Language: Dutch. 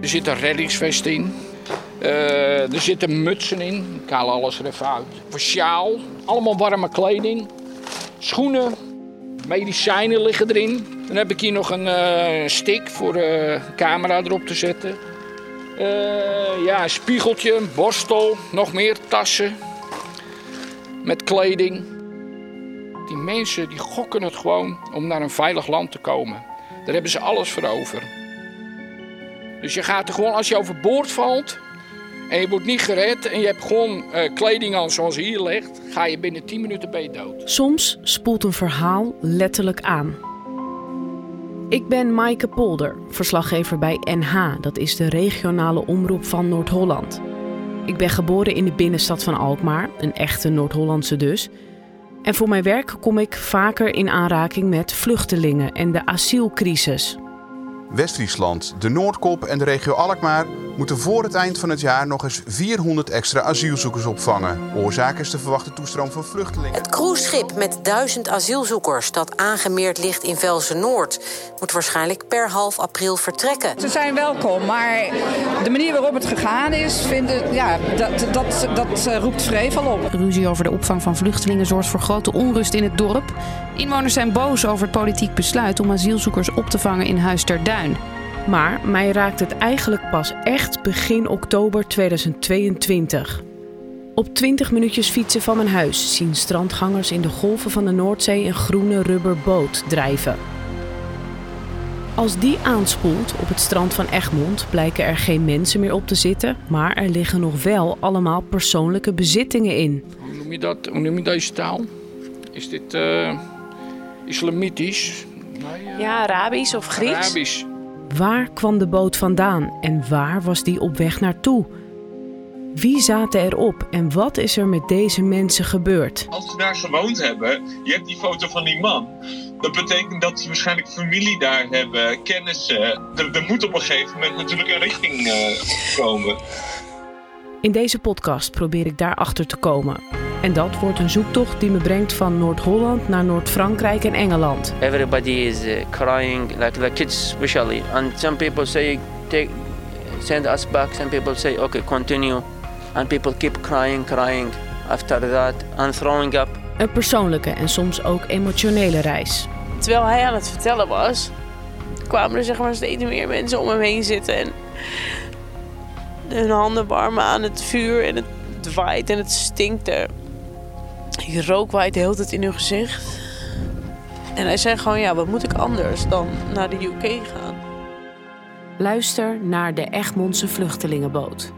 Er zit een reddingsvest in. Eh, er zitten mutsen in. Ik haal alles er even uit. Voor sjaal. Allemaal warme kleding. Schoenen. Medicijnen liggen erin. Dan heb ik hier nog een eh, stick voor de camera erop te zetten. Eh, ja, een spiegeltje, een borstel, nog meer tassen. Met kleding. Die mensen die gokken het gewoon om naar een veilig land te komen. Daar hebben ze alles voor over. Dus je gaat er gewoon, als je overboord valt en je wordt niet gered en je hebt gewoon eh, kleding aan zoals hier ligt, ga je binnen 10 minuten je dood. Soms spoelt een verhaal letterlijk aan. Ik ben Maaike Polder, verslaggever bij NH, dat is de regionale omroep van Noord-Holland. Ik ben geboren in de binnenstad van Alkmaar, een echte Noord-Hollandse dus. En voor mijn werk kom ik vaker in aanraking met vluchtelingen en de asielcrisis. West-Friesland, de Noordkop en de regio Alkmaar moeten voor het eind van het jaar nog eens 400 extra asielzoekers opvangen. Oorzaak is de verwachte toestroom van vluchtelingen. Het cruiseschip met duizend asielzoekers dat aangemeerd ligt in Velsen-Noord... moet waarschijnlijk per half april vertrekken. Ze zijn welkom, maar de manier waarop het gegaan is, vinden, ja, dat, dat, dat eh, roept vrevel op. Ruzie over de opvang van vluchtelingen zorgt voor grote onrust in het dorp. Inwoners zijn boos over het politiek besluit om asielzoekers op te vangen in Huis ter Duin. Maar mij raakt het eigenlijk pas echt begin oktober 2022. Op 20 minuutjes fietsen van mijn huis zien strandgangers in de golven van de Noordzee een groene rubberboot drijven. Als die aanspoelt op het strand van Egmond blijken er geen mensen meer op te zitten, maar er liggen nog wel allemaal persoonlijke bezittingen in. Hoe noem je dat? Hoe noem je deze taal? Is dit eh, islamitisch? Nee, eh, Ja, Arabisch of Grieks. Arabisch. Waar kwam de boot vandaan en waar was die op weg naartoe? Wie zaten erop en wat is er met deze mensen gebeurd? Als ze daar gewoond hebben, je hebt die foto van die man. Dat betekent dat ze waarschijnlijk familie daar hebben, kennissen. Er, er moet op een gegeven moment natuurlijk een richting eh, komen. In deze podcast probeer ik daarachter te komen. En dat wordt een zoektocht die me brengt van Noord-Holland naar Noord-Frankrijk en Engeland. everybody is uh, crying like the kids especially and some people say take send us back some people say okay continue and people keep crying crying after that and throwing up Een persoonlijke en soms ook emotionele reis. Terwijl hij aan het vertellen was, kwamen er zeg maar steeds meer mensen om hem heen zitten. En hun handen warmen aan het vuur en het waait en het stinkt er. Die rook waait de hele tijd in hun gezicht. En hij zei gewoon, ja, wat moet ik anders dan naar de UK gaan? Luister naar de Egmondse vluchtelingenboot.